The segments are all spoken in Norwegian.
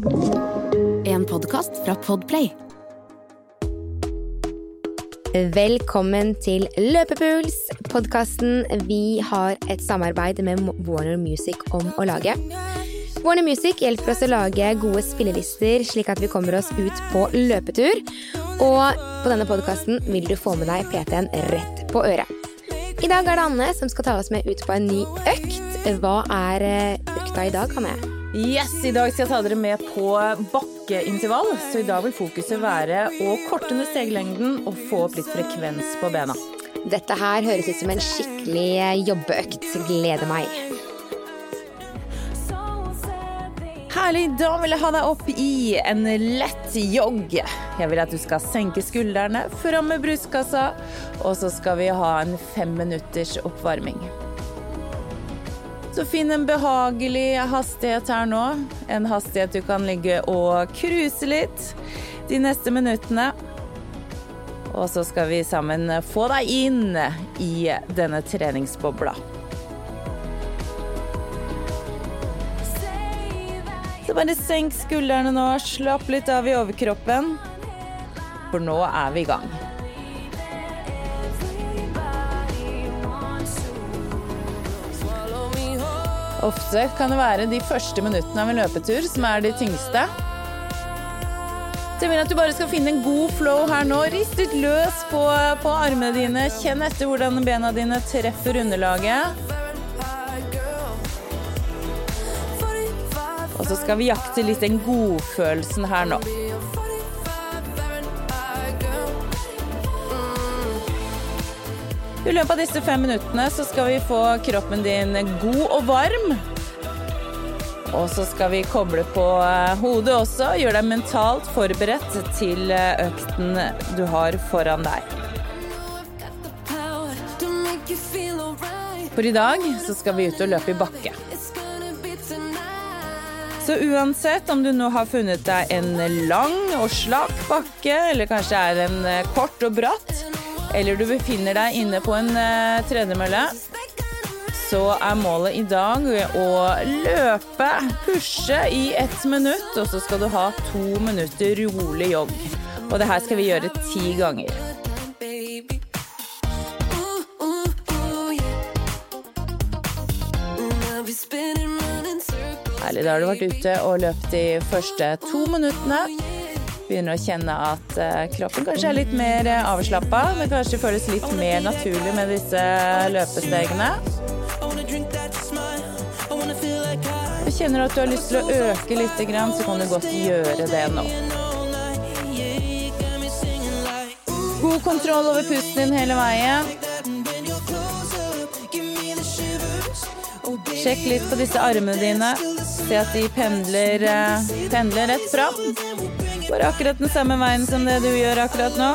En podkast fra Podplay. Velkommen til Løpepuls, podkasten vi har et samarbeid med Warner Music om å lage. Warner Music hjelper oss å lage gode spillelister, slik at vi kommer oss ut på løpetur. Og på denne podkasten vil du få med deg PT-en rett på øret. I dag er det Anne som skal ta oss med ut på en ny økt. Hva er eh, økta i dag, Anne? Yes, I dag skal jeg ta dere med på bakkeintervall. Så i dag vil fokuset være å korte ned steglengden og få opp litt frekvens på bena. Dette her høres ut som en skikkelig eh, jobbeøkt. Gleder meg. Herlig. Da vil jeg ha deg opp i en lett jogg. Jeg vil at du skal senke skuldrene, fram med brystkassa, og så skal vi ha en fem minutters oppvarming. Så finn en behagelig hastighet her nå. En hastighet du kan ligge og cruise litt de neste minuttene. Og så skal vi sammen få deg inn i denne treningsbobla. Så bare senk skuldrene nå, slapp litt av i overkroppen. For nå er vi i gang. Ofte kan det være de første minuttene av en løpetur som er de tyngste. Så jeg vil at du bare skal finne en god flow her nå. Rist litt løs på, på armene dine. Kjenn etter hvordan bena dine treffer underlaget. Og så skal vi jakte litt den godfølelsen her nå. I løpet av disse fem minuttene så skal vi få kroppen din god og varm. Og så skal vi koble på eh, hodet også, gjøre deg mentalt forberedt til eh, økten du har foran deg. For i dag så skal vi ut og løpe i bakke. Så uansett om du nå har funnet deg en lang og slak bakke, eller kanskje er en eh, kort og bratt, eller du befinner deg inne på en uh, tredemølle, så er målet i dag å løpe, pushe i ett minutt, og så skal du ha to minutter rolig jogg. Og det her skal vi gjøre ti ganger. Herlig. Da har du vært ute og løpt de første to minuttene. Begynner å kjenne at eh, kroppen kanskje er litt mer eh, avslappa. Det kanskje føles litt mer naturlig med disse løpestegene. Du kjenner at du har lyst til å øke litt, så kan du godt gjøre det nå. God kontroll over pusten din hele veien. Sjekk litt på disse armene dine. Se at de pendler, eh, pendler rett fram. Går akkurat den samme veien som det du gjør akkurat nå.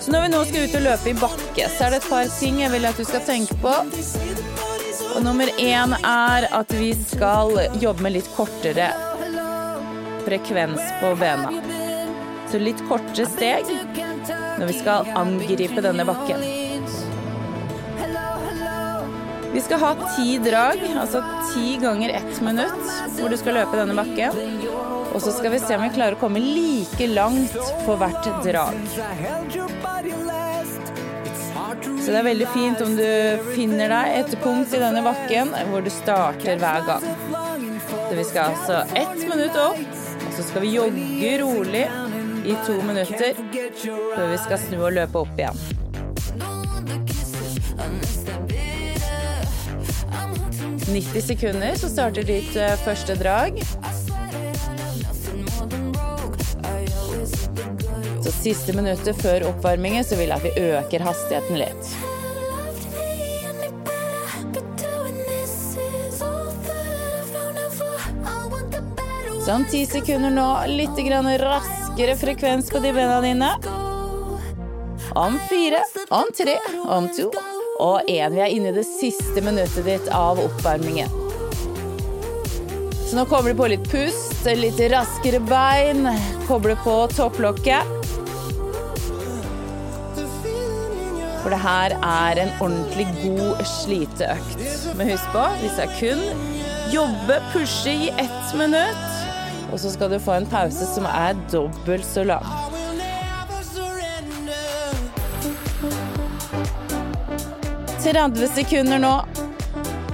Så når vi nå skal ut og løpe i bakke, så er det et par ting jeg vil at du skal tenke på. Og nummer én er at vi skal jobbe med litt kortere frekvens på bena. Så litt kortere steg når vi skal angripe denne bakken. Vi skal ha ti drag, altså ti ganger ett minutt, hvor du skal løpe denne bakken. Og så skal vi se om vi klarer å komme like langt på hvert drag. Så det er veldig fint om du finner deg et punkt i denne bakken hvor du starter hver gang. Så vi skal altså ett minutt opp, og så skal vi jogge rolig i to minutter før vi skal snu og løpe opp igjen. 90 sekunder, så starter ditt eh, første drag. Så siste minuttet før oppvarmingen så vil jeg at vi øker hastigheten litt. Sånn ti sekunder nå. Litt raskere frekvens på de bena dine. Om fire, om tre, om to, og én. Vi er inne i det siste minuttet ditt av oppvarmingen. Så nå kobler du på litt pust, litt raskere bein, kobler på topplokket. For det her er en ordentlig god sliteøkt. Men husk på, hvis det er kun jobbe, pushe i ett minutt. Og så skal du få en pause som er dobbelt så lang. «30 sekunder nå,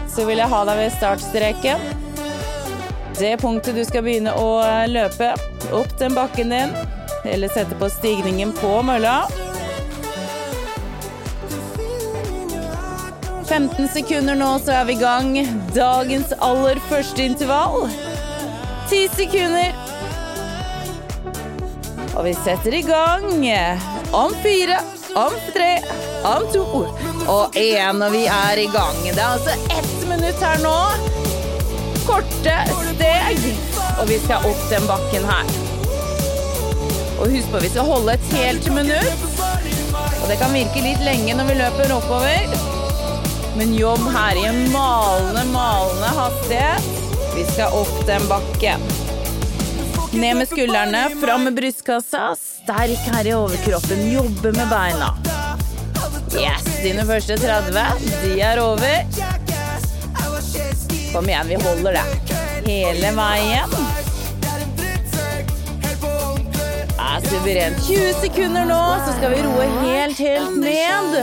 så vil jeg ha deg ved startstreken. Det punktet du skal begynne å løpe opp den bakken din, eller sette på stigningen på mølla. 15 sekunder nå, så er vi i gang. Dagens aller første intervall. 10 sekunder. Og vi setter i gang. Om fire, om tre, om to og én, og vi er i gang. Det er altså ett minutt her nå. Korte steg. Og vi skal opp den bakken her. Og husk på, vi skal holde et helt minutt. Og det kan virke litt lenge når vi løper oppover. Men jobb her i en malende, malende hastighet. Vi skal opp den bakken. Ned med skuldrene, fram med brystkassa. Sterk her i overkroppen. Jobbe med beina. Yes, dine første 30, de er over. Kom igjen, vi holder det. Hele veien. er suverent. 20 sekunder nå, så skal vi roe helt, helt ned.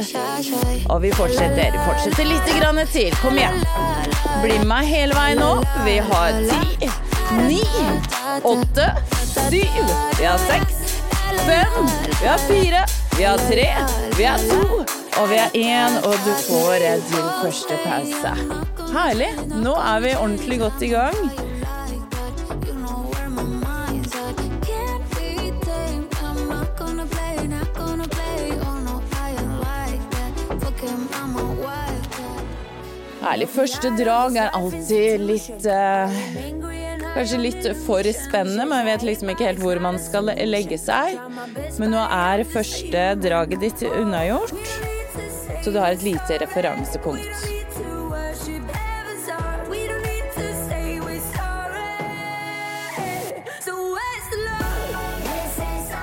Og vi fortsetter. Fortsetter litt til. Kom igjen. Bli med hele veien opp. Vi har ti, ni, åtte, syv. Vi har seks, fem. Vi har fire. Vi har tre. Vi har to. Og vi har én, og du får din første pause. Herlig. Nå er vi ordentlig godt i gang. Herlig. Første drag er alltid litt eh, Kanskje litt for spennende, man vet liksom ikke helt hvor man skal legge seg. Men nå er første draget ditt unnagjort, så du har et lite referansepunkt.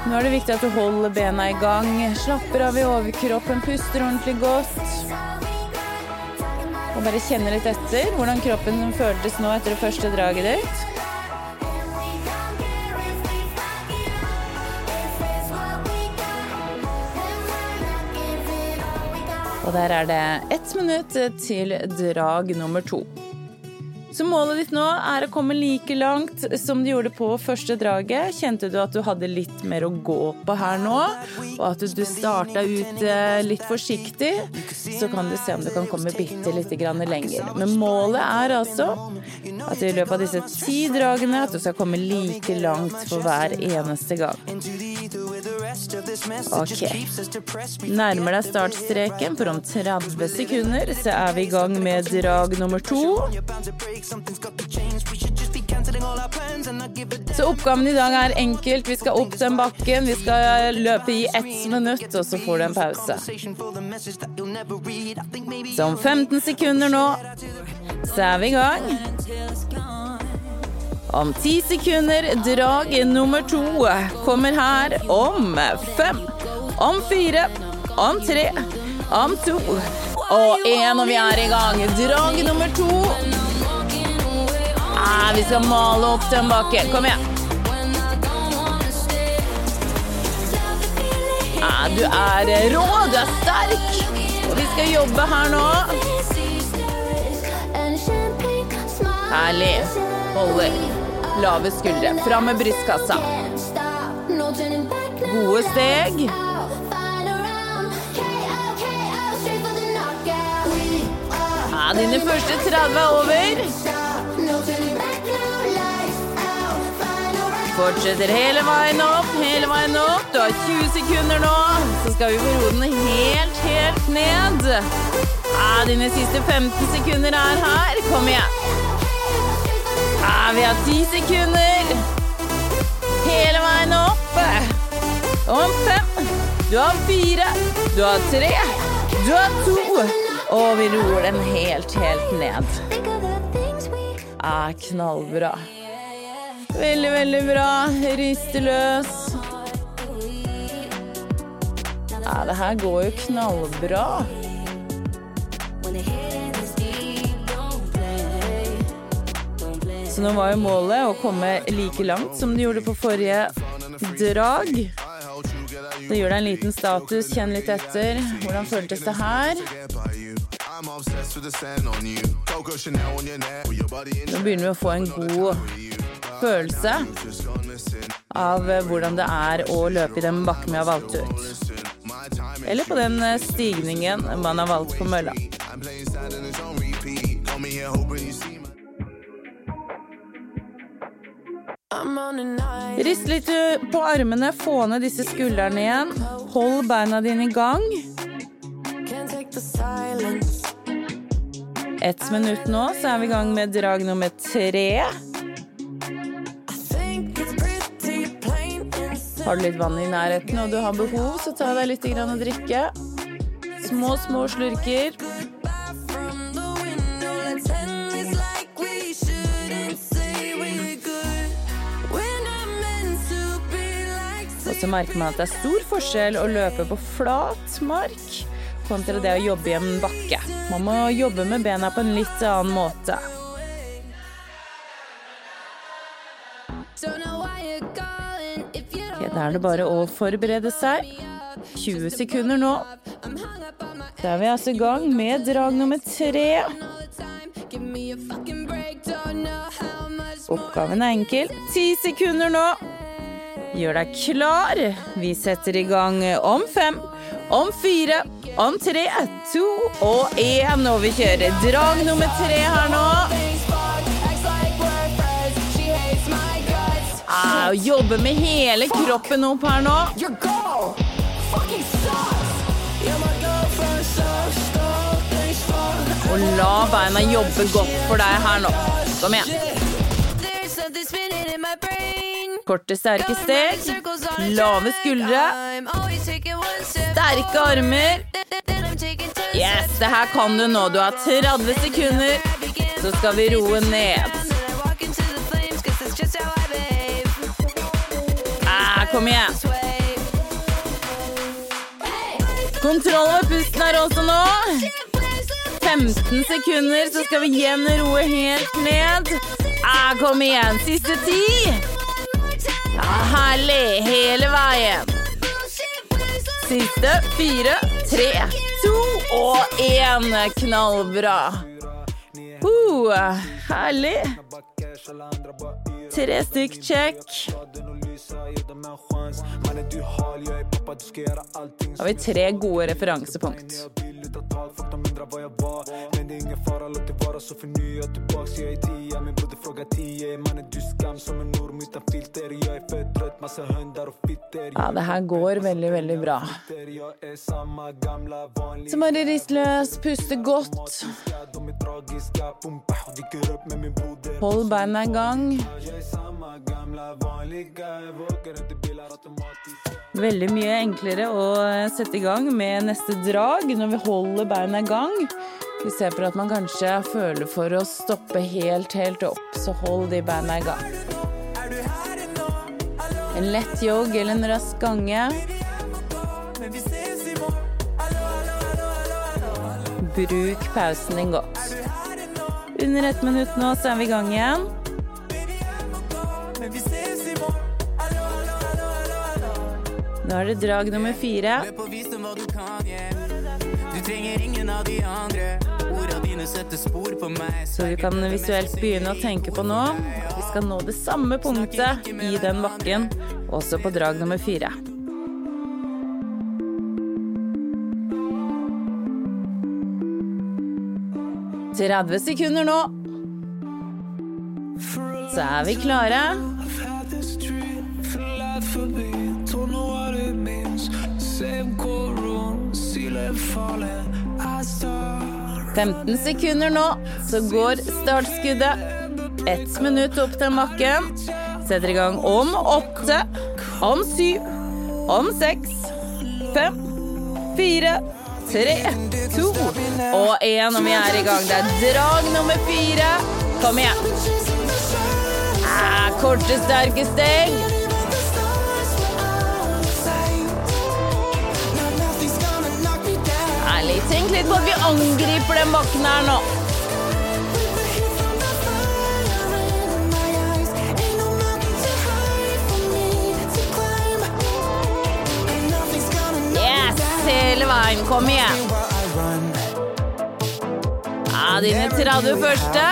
Nå er det viktig at du holder bena i gang, slapper av i overkroppen, puster ordentlig godt. Bare kjenne litt etter hvordan kroppen føltes nå etter det første draget ditt. Og der er det ett minutt til drag nummer to. Så målet ditt nå er å komme like langt som du gjorde på første draget. Kjente du at du hadde litt mer å gå på her nå, og at du starta ut eh, litt forsiktig, så kan du se om du kan komme bitte lite grann lenger. Men målet er altså at i løpet av disse ti dragene at du skal komme like langt for hver eneste gang. Ok. Nærmer deg startstreken, for om 30 sekunder så er vi i gang med drag nummer to. Så oppgaven i dag er enkelt. Vi skal opp den bakken, vi skal løpe i ett minutt, og så får du en pause. Så om 15 sekunder nå, så er vi i gang. Om ti sekunder, drag nummer to kommer her om fem, om fire, om tre, om to og én, og vi er i gang. Drag nummer to. Ah, vi skal male opp den bakken. Kom igjen. Ah, du er rå, du er sterk. Og vi skal jobbe her nå. Herlig. Holder. Lave skuldre. Fram med brystkassa. Gode steg. Ja, dine første 30 er over. Fortsetter hele veien opp, hele veien opp. Du har 20 sekunder nå. Så skal vi få roe helt, helt ned. Ja, dine siste 15 sekunder er her. Kom igjen. Ja, vi har ti sekunder. Hele veien opp. Om fem. Du har fire. Du har tre. Du har to. Og vi roer den helt, helt ned. Ah, knallbra. Veldig, veldig bra. Riste løs. Ja, det her går jo knallbra. Så nå var jo målet å komme like langt som du gjorde på forrige drag. Så gjør deg en liten status, kjenn litt etter. Hvordan føltes det her? Nå begynner vi å få en god følelse av hvordan det er å løpe i den bakken vi har valgt ut. Eller på den stigningen man har valgt på mølla. Rist litt på armene, få ned disse skuldrene igjen. Hold beina dine i gang. Ett minutt nå, så er vi i gang med drag nummer tre. Har du litt vann i nærheten og du har behov, så ta deg litt å drikke. Små, små slurker. Så merker man at det er stor forskjell å løpe på flat mark kontra det å jobbe i en bakke. Man må jobbe med bena på en litt annen måte. Okay, da er det bare å forberede seg. 20 sekunder nå. Da er vi altså i gang med drag nummer tre. Oppgaven er enkel. Ti sekunder nå. Gjør deg klar. Vi setter i gang om fem, om fire, om tre, to og én. Og vi kjører drag nummer tre her nå. Ah, jobbe med hele kroppen opp her nå. Og la beina jobbe godt for deg her nå. Kom igjen. Korte, sterke steg. Lave skuldre. Sterke armer. Yes, det her kan du nå. Du har 30 sekunder, så skal vi roe ned. Ah, kom igjen. Kontroll over pusten her også nå. 15 sekunder, så skal vi igjen roe helt ned. Ah, kom igjen. Siste ti. Herlig. Hele veien. Siste fire, tre, to og én. Knallbra. Uh, herlig. Tre stykk check. Har vi tre gode referansepunkt. Ja, det her går veldig, veldig bra. Så bare rist løs, puste godt. Hold beina i gang. Veldig mye enklere å sette i gang med neste drag når vi holder beina i gang. Vi ser for at man kanskje føler for å stoppe helt, helt opp, så hold de beina i gang. En lett jogg eller en rask gange. Bruk pausen din godt. Under ett minutt nå, så er vi i gang igjen. Nå er det drag nummer fire. Så du kan visuelt begynne å tenke på nå. Vi skal nå det samme punktet i den bakken, også på drag nummer fire. Tredve sekunder nå. Så er vi klare. 15 sekunder nå, så går startskuddet. Ett minutt opp til bakken. Setter i gang om åtte, om syv, om seks, fem, fire, tre, to og én. Og vi er i gang. Det er drag nummer fire. Kom igjen. Ah, korte, sterke steg. Tenk litt på at vi angriper den bakken her nå. Yes, hele veien. Kom igjen. Ja, dine 30 første.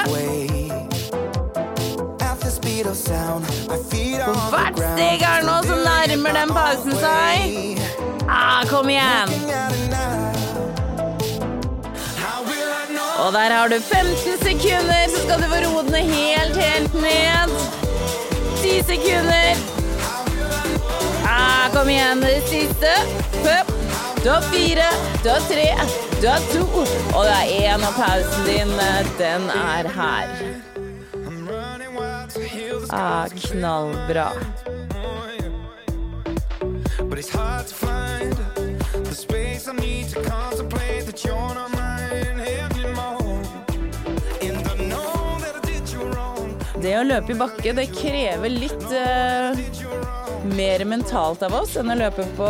På hvert steg her nå så nærmer den pausen seg. Ah, kom igjen. Og der har du 15 sekunder, så skal du få roe den helt, helt ned. 10 sekunder. Ah, kom igjen, det siste. Pup. Du har fire, du har tre, du har to, og det er én, og pausen din, den er her. Ah, knallbra. But it's hard to find the space I need to contemplate that you're not Det å løpe i bakke, det krever litt uh, mer mentalt av oss enn å løpe på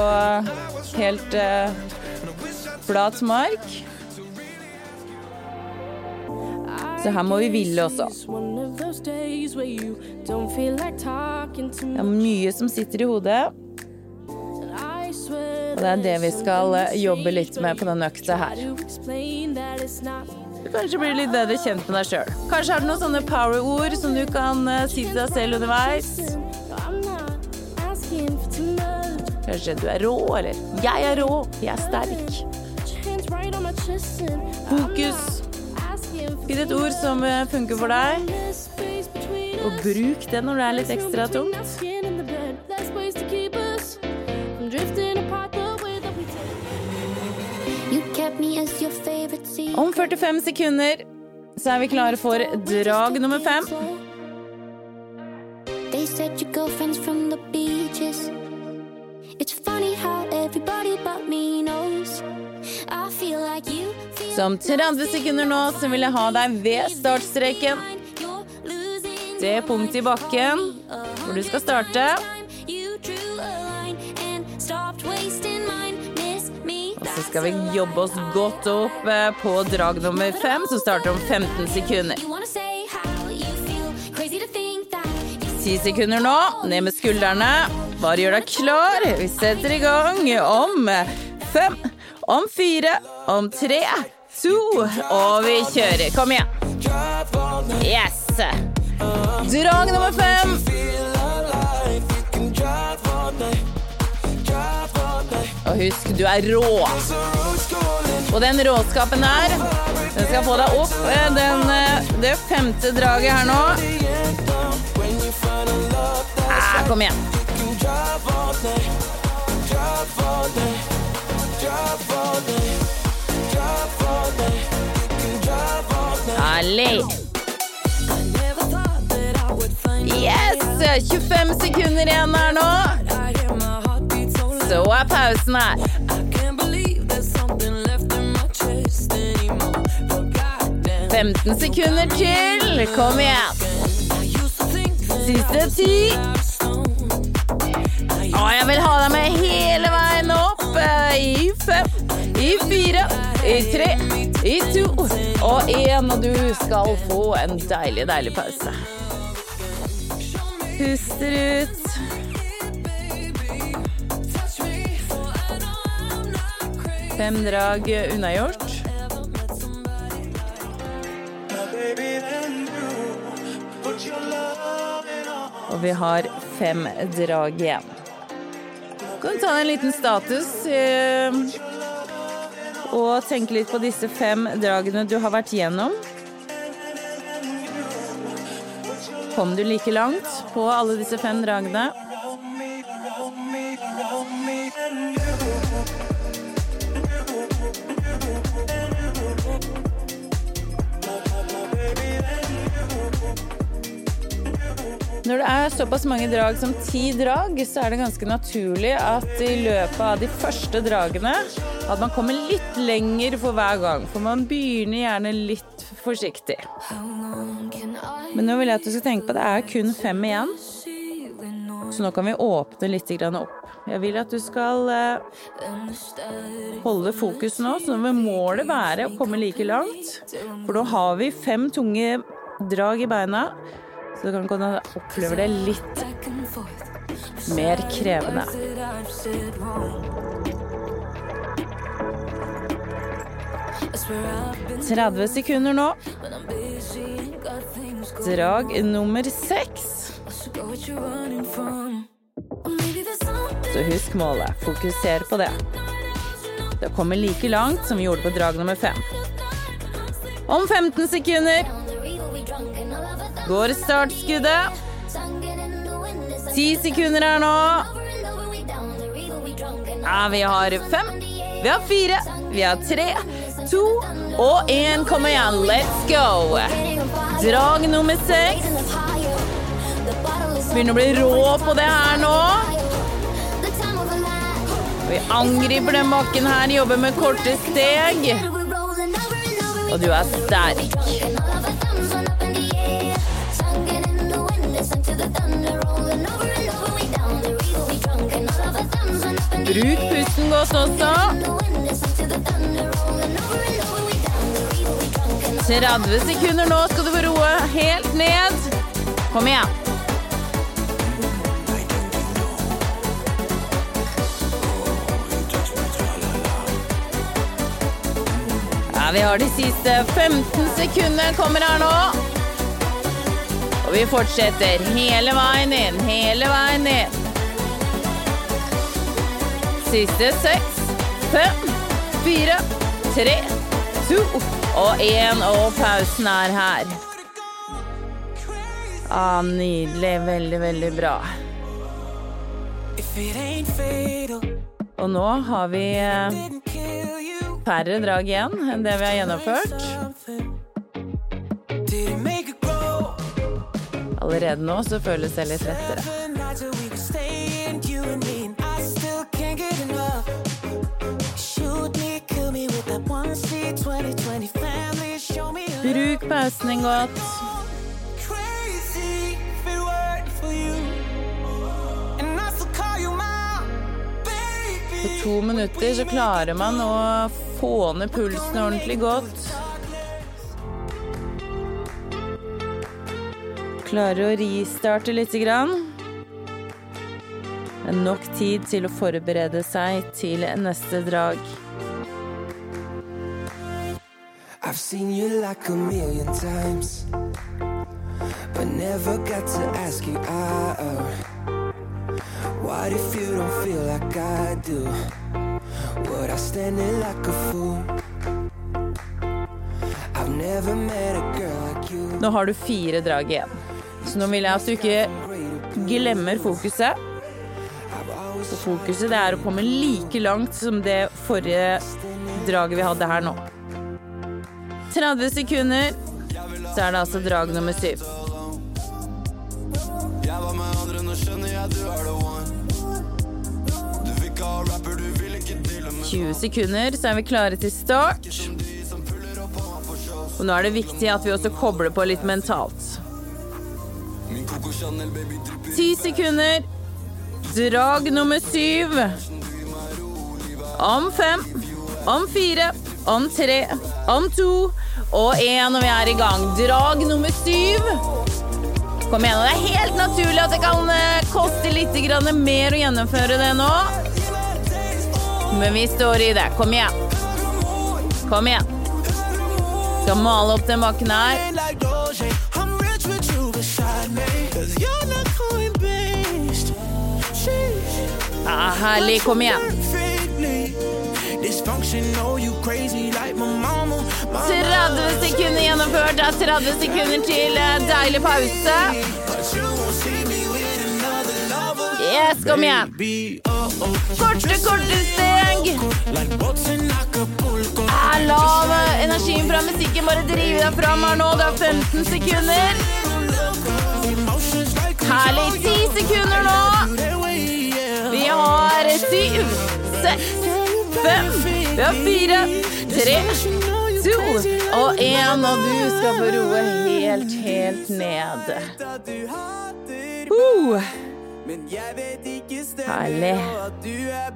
helt uh, flat mark. Så her må vi ville også. Det er mye som sitter i hodet, og det er det vi skal eh, jobbe litt med på den økta her. Du kanskje blir litt bedre kjent med deg sjøl. Kanskje har du noen sånne power-ord som du kan eh, si til deg selv underveis. Kanskje du er rå, eller 'jeg er rå, jeg er sterk'. Fokus. Finn et ord som eh, funker for deg, og bruk det når det er litt ekstra tungt. 45 sekunder så er vi klare for drag nummer fem. They said your girlfriend's from the beaches. It's funny how everybody but me knows. I feel like you feel Som 30 sekunder nå så vil jeg ha deg ved startstreken. Det punktet i bakken hvor du skal starte. Så skal vi jobbe oss godt opp eh, på drag nummer fem, som starter om 15 sekunder. You wanna say how you feel. Crazy to think that it's 10 sekunder nå, ned med skuldrene. Bare gjør deg klar. Vi setter i gang om fem, om fire, om tre, to, og vi kjører. Kom igjen. Yes. Drag nummer fem. Og husk, du er rå. Og den råskapen der, den skal få deg opp eh, den, eh, det femte draget her nå. Ah, kom igjen. Herlig. Yes! 25 sekunder igjen her nå. Så er pausen her. 15 sekunder til. Kom igjen. Siste ti. Å, jeg vil ha deg med hele veien opp. eh, I fem, i fire, i tre, i to og én. Og du skal få en deilig, deilig pause. Puster ut. Fem drag unnagjort. Og vi har fem drag igjen. Kan du ta en liten status eh, og tenke litt på disse fem dragene du har vært gjennom? Kom du like langt på alle disse fem dragene? Når det er såpass mange drag som ti drag, så er det ganske naturlig at i løpet av de første dragene at man kommer litt lenger for hver gang. For man begynner gjerne litt forsiktig. Men nå vil jeg at du skal tenke på at det er kun fem igjen. Så nå kan vi åpne litt opp. Jeg vil at du skal eh, holde fokus nå, så nå vil målet være å komme like langt. For nå har vi fem tunge drag i beina, så du kan kunne oppleve det litt mer krevende. 30 sekunder nå. Drag nummer seks. Så husk målet. Fokuser på det. Det kommer like langt som vi gjorde på drag nummer fem. Om 15 sekunder går startskuddet. Ti sekunder her nå. Ja, vi har fem. Vi har fire. Vi har tre, to og én. Kom igjen, let's go. Drag nummer seks. Begynner å bli rå på det her nå. Vi angriper den bakken her, jobber med korte steg. Og du er sterk. Bruk pusten godt også. 30 sekunder nå skal du få roe helt ned. Kom igjen. Ja, vi har de siste 15 sekundene kommer her nå. Og vi fortsetter hele veien inn, hele veien inn. Siste seks, fem, fire, tre, to og én. Og pausen er her. Ah, nydelig. Veldig, veldig bra. Og nå har vi eh, færre drag igjen enn det vi har gjennomført. Allerede nå så føles det litt lettere. Bruk pausen din godt. På to minutter så klarer man å få ned pulsen ordentlig godt. Klarer å ristarte lite grann. Det er nok tid til å forberede seg til neste drag. I've seen you like a million times, but never got to ask you out. What if you don't feel like I do? Would I stand there like a fool? I've never met a girl like you. Nå har du fire drag igjen. Så nå vil jeg at du ikke glemmer fokuset. Så fokuset det er å komme like langt som det forrige draget vi hadde her nå. 30 sekunder, så er det altså drag nummer syv. Jeg var med andre, nå skjønner jeg du er the one. Du vil ikke rapper, du vil ikke deale med 20 sekunder, så er vi klare til start. Og nå er det viktig at vi også kobler på litt mentalt. Min Coco Chanel, baby, drypper 10 sekunder. Drag nummer syv. Om fem, om fire, om tre, om to og én, og vi er i gang. Drag nummer syv. Kom igjen. og Det er helt naturlig at det kan eh, koste litt mer å gjennomføre det nå. Men vi står i det. Kom igjen. Kom igjen. Skal male opp den bakken her. Ja, herlig. Kom igjen. Perfectly. Dysfunctional, you crazy like my mama. 30 sekunder gjennomført. Det er 30 sekunder til eh, deilig pause. Yes, kom igjen. Korte, korte steg. Ja, La energien fra musikken bare drive deg fram her nå. Det er 15 sekunder. Herlig. 10 sekunder nå. Vi har syv, seks, fem, vi har fire, tre, to og én. Og du skal få roe helt, helt ned. Uh. Herlig. er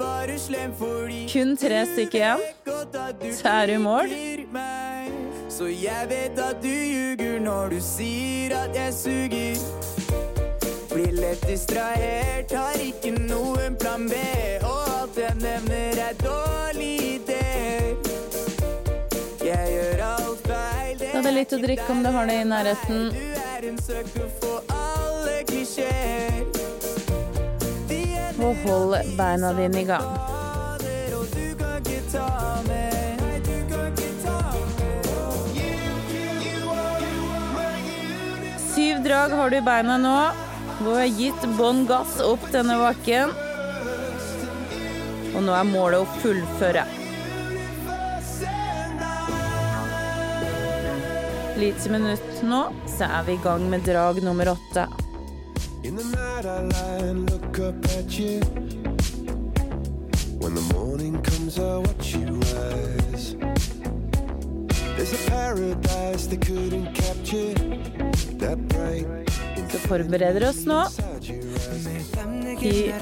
Kun tre stykker igjen. Så er du i mål. Så jeg vet at du ljuger når du sier at jeg suger. Blir lett distrahert, har ikke noen plan B. Og alt jeg nevner er dårlig idé. Jeg gjør alt feil. Ta deg litt å drikke om du har det i nærheten. Du er en søker for alle klisjeer. Er Og hold beina dine i gang. Syv drag har du i beina nå. Du har gitt bånn gass opp denne bakken. Og nå er målet å fullføre. Lite minutt nå, så er vi i gang med drag nummer åtte. In the night. When the morning comes, I watch you rise. There's a paradise they couldn't capture. That bright så forbereder oss nå. I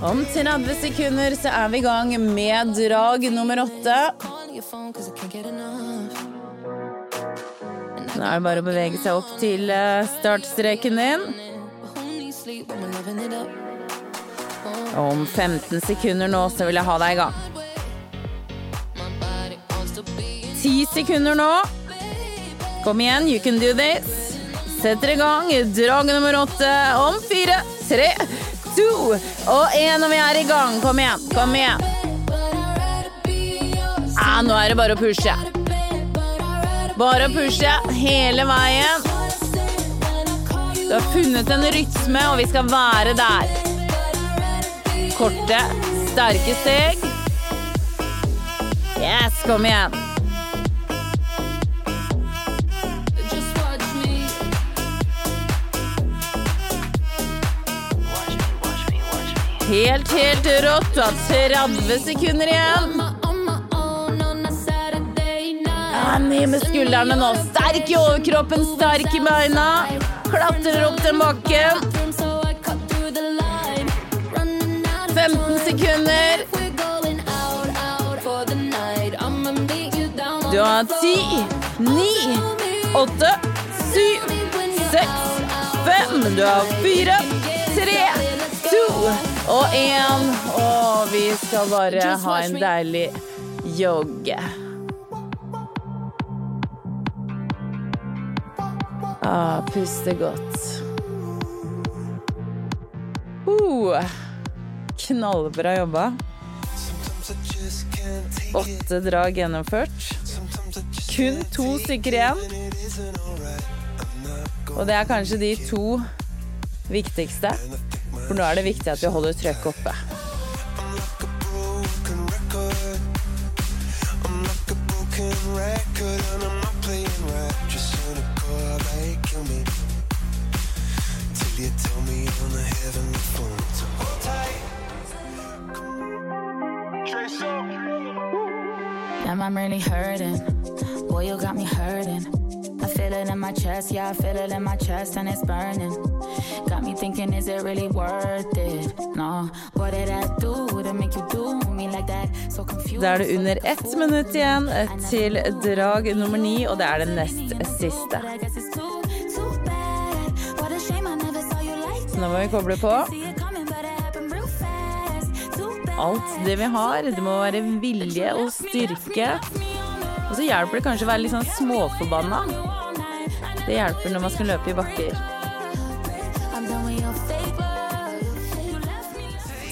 om 30 sekunder så er vi i gang med drag nummer åtte. Nå er det bare å bevege seg opp til eh, startstreken din. Om 15 sekunder nå så vil jeg ha deg i gang. 10 sekunder nå. Kom igjen, you can do this. Setter i gang drag nummer åtte om fire, tre, to og én, og vi er i gang. Kom igjen, kom igjen. Ah, nå er det bare å pushe. Bare å pushe hele veien. Du har funnet en rytme, og vi skal være der. Korte, sterke steg. Yes, kom igjen. Helt, helt rått. Du har 30 sekunder igjen. Ja, ned med skuldrene nå. Sterk i overkroppen, sterk i beina. Klatrer opp den bakken. 15 sekunder. Du har 10, 9, 8, 7, 6, 5. Du har 4, 3, 2 og én. Og vi skal bare ha en deilig jogge. Ah, puste godt. Uh, knallbra jobba. Åtte drag gjennomført. Kun to stykker igjen. Og det er kanskje de to viktigste. For nå er det viktig at vi holder trøkket oppe. Damn, I'm really hurting. Boy, you got me hurting. I feel it in my chest, yeah, I feel it in my chest, and it's burning. Got me thinking, is it really worth Da er det under ett minutt igjen til drag nummer ni, og det er det nest siste. Nå må vi koble på. Alt det vi har. Det må være vilje og styrke. Og så hjelper det kanskje å være litt sånn småforbanna. Det hjelper når man skal løpe i bakker. I'm done with your fake love. You left me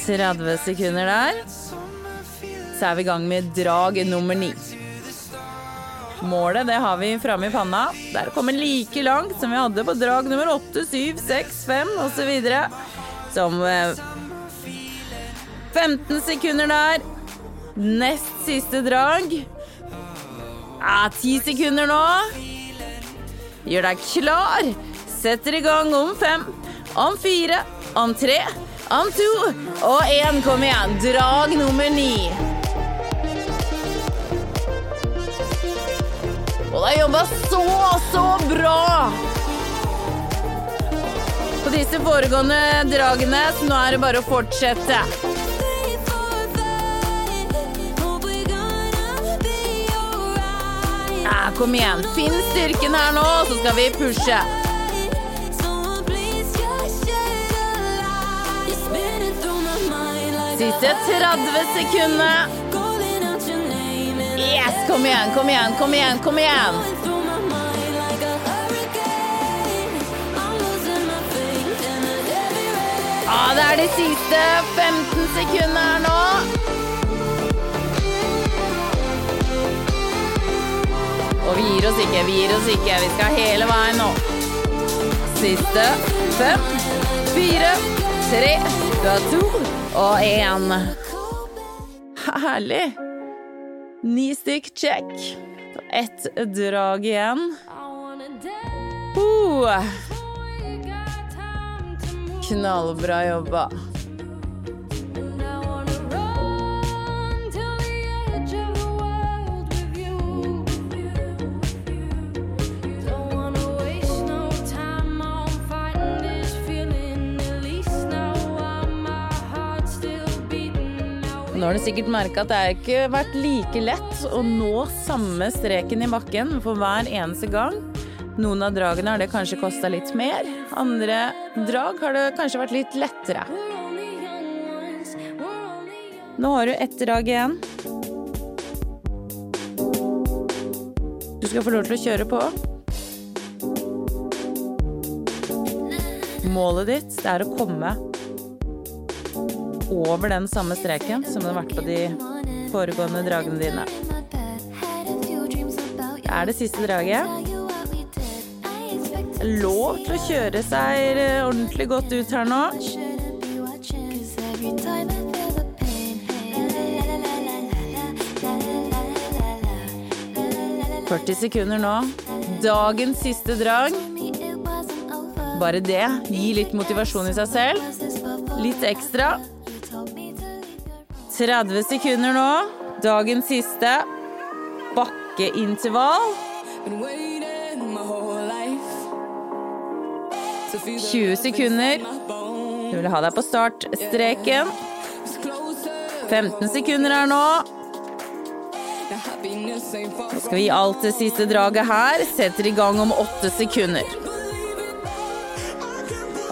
30 sekunder der. Så er vi i gang med drag nummer ni. Målet det har vi framme i panna. Det er å komme like langt som vi hadde på drag nummer 8, 7, 6, 5 osv. Som eh, 15 sekunder der. Nest siste drag. Ja, 10 sekunder nå. Gjør deg klar. Setter i gang om fem, om fire, om tre, om to og én. Kom igjen. Drag nummer ni. Så, så bra! På disse foregående dragene, så nå er det bare å fortsette. Ja, kom igjen. Finn styrken her nå, så skal vi pushe. Siste 30 sekundene. Kom igjen, kom igjen, kom igjen, kom igjen. Ja, det er de siste 15 sekundene her nå. Og vi gir oss ikke, vi gir oss ikke. Vi skal hele veien nå. Siste fem, fire, tre, to og én. Herlig. Ni stykk check. Ett drag igjen. Uh. Knallbra jobba. Nå har du sikkert merka at det har ikke vært like lett å nå samme streken i bakken for hver eneste gang. Noen av dragene har det kanskje kosta litt mer, andre drag har det kanskje vært litt lettere. Nå har du ett drag igjen. Du skal få lov til å kjøre på. Målet ditt er å komme over den samme streken som det har vært på de foregående dragene dine. Det er det siste draget. Lov til å kjøre seg ordentlig godt ut her nå. «40 sekunder nå. Dagens siste drag. Bare det gir litt motivasjon i seg selv. Litt ekstra. 30 sekunder nå. Dagens siste. Bakkeintervall. 20 sekunder. Du vil ha deg på startstreken. 15 sekunder her nå. Nå skal vi gi alt det siste draget her. Setter i gang om åtte sekunder.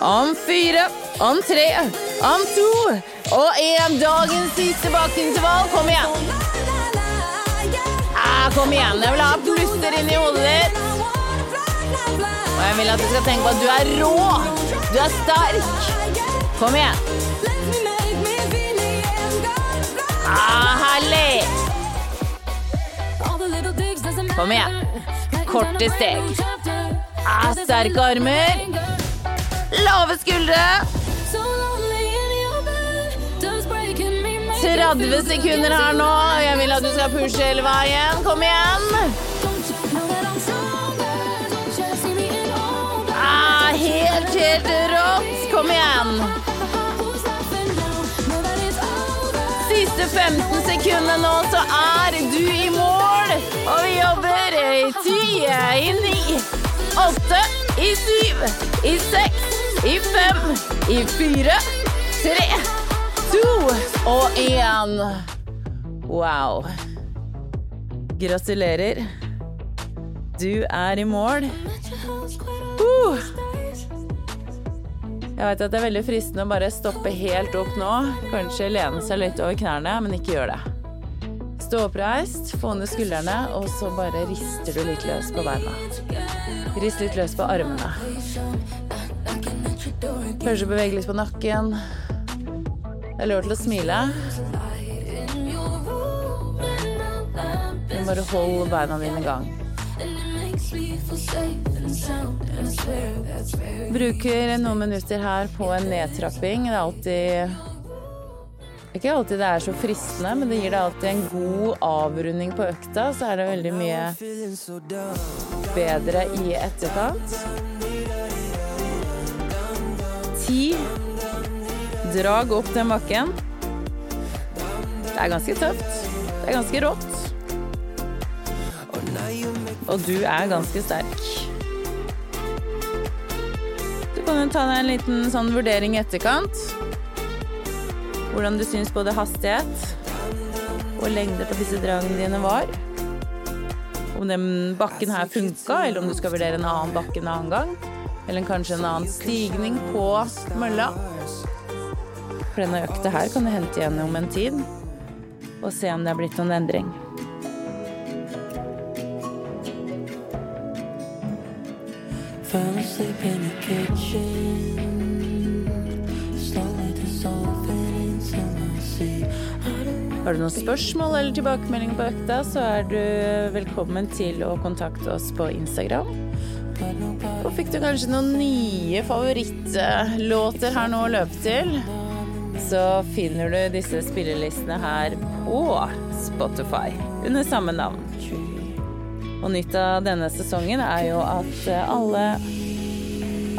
Om fire, om tre, om to og en Dagens siste bakkeintervall. Kom igjen. Ah, kom igjen. Jeg vil ha plusser inn i hodet ditt. Og jeg vil at du skal tenke på at du er rå. Du er sterk. Kom igjen. Ah, herlig. Kom igjen. Korte steg. Ah, sterke armer. Lave skuldre. 30 sekunder her nå. Jeg vil at du skal pushe hele veien. Kom igjen. Ah, helt, helt rått. Kom igjen. Siste 15 sekundene nå, så er du i mål. Og vi jobber i ti, i ni, åtte, i syv, i seks, i fem, i fire, tre, to og én. Wow. Gratulerer. Du er i mål. Uh. Jeg vet at det er veldig fristende å bare stoppe helt opp nå. Kanskje lene seg litt over knærne, men ikke gjør det. Stå oppreist, få ned skuldrene, og så bare rister du litt løs på beina. Rist litt løs på armene. Kanskje bevege litt på nakken. Det er lov til å smile. Men bare hold beina dine i gang. Bruker noen minutter her på en nedtrapping. Det er alltid Ikke alltid det er så fristende, men det gir deg alltid en god avrunding på økta. Så er det veldig mye bedre i etterkant. Ti drag opp den bakken. Det er ganske tøft. Det er ganske rått. Og du er ganske sterk. Du kan jo ta deg en liten sånn vurdering i etterkant. Hvordan du syns både hastighet og lengde på disse dragene dine var. Om den bakken her funka, eller om du skal vurdere en annen bakke en annen gang. Eller kanskje en annen stigning på mølla. For denne økta her kan du hente igjen om en tid, og se om det er blitt noen endring. Fell asleep in the kitchen. Slowly dissolving into my sea. Har du noen spørsmål eller tilbakemeldinger på økta, så er du velkommen til å kontakte oss på Instagram. Og fikk du kanskje noen nye favorittlåter her nå å løpe til, så finner du disse spillelistene her på Spotify under samme navn. Og nytt av denne sesongen er jo at alle,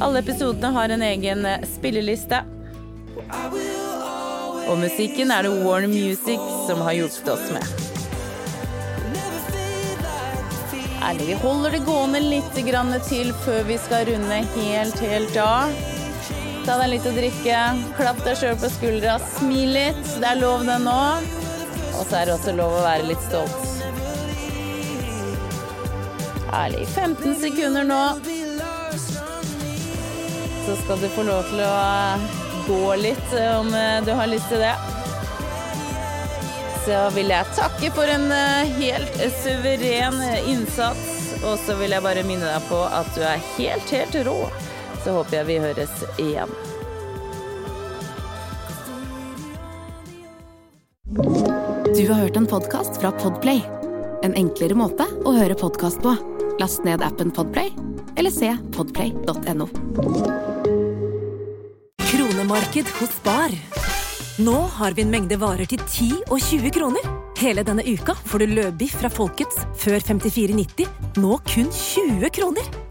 alle episodene har en egen spilleliste. Og musikken er det Warn Music som har hjulpet oss med. Ærlig, vi holder det gående litt til før vi skal runde helt, helt av. Ta deg litt å drikke, klapp deg sjøl på skuldra, smil litt. Det er lov det nå. Og så er det også lov å være litt stolt. Herlig. 15 sekunder nå. Så skal du få lov til å gå litt eh, om eh, du har lyst til det. Så vil jeg takke for en eh, helt suveren innsats. Og så vil jeg bare minne deg på at du er helt, helt rå. Så håper jeg vi høres igjen. Du har hørt en podkast fra Podplay. En enklere måte å høre podkast på. Last ned appen Podplay, eller se podplay.no. Kronemarked hos Bar. Nå har vi en mengde varer til 10 og 20 kroner. Hele denne uka får du løbiff fra Folkets før 54,90, nå kun 20 kroner.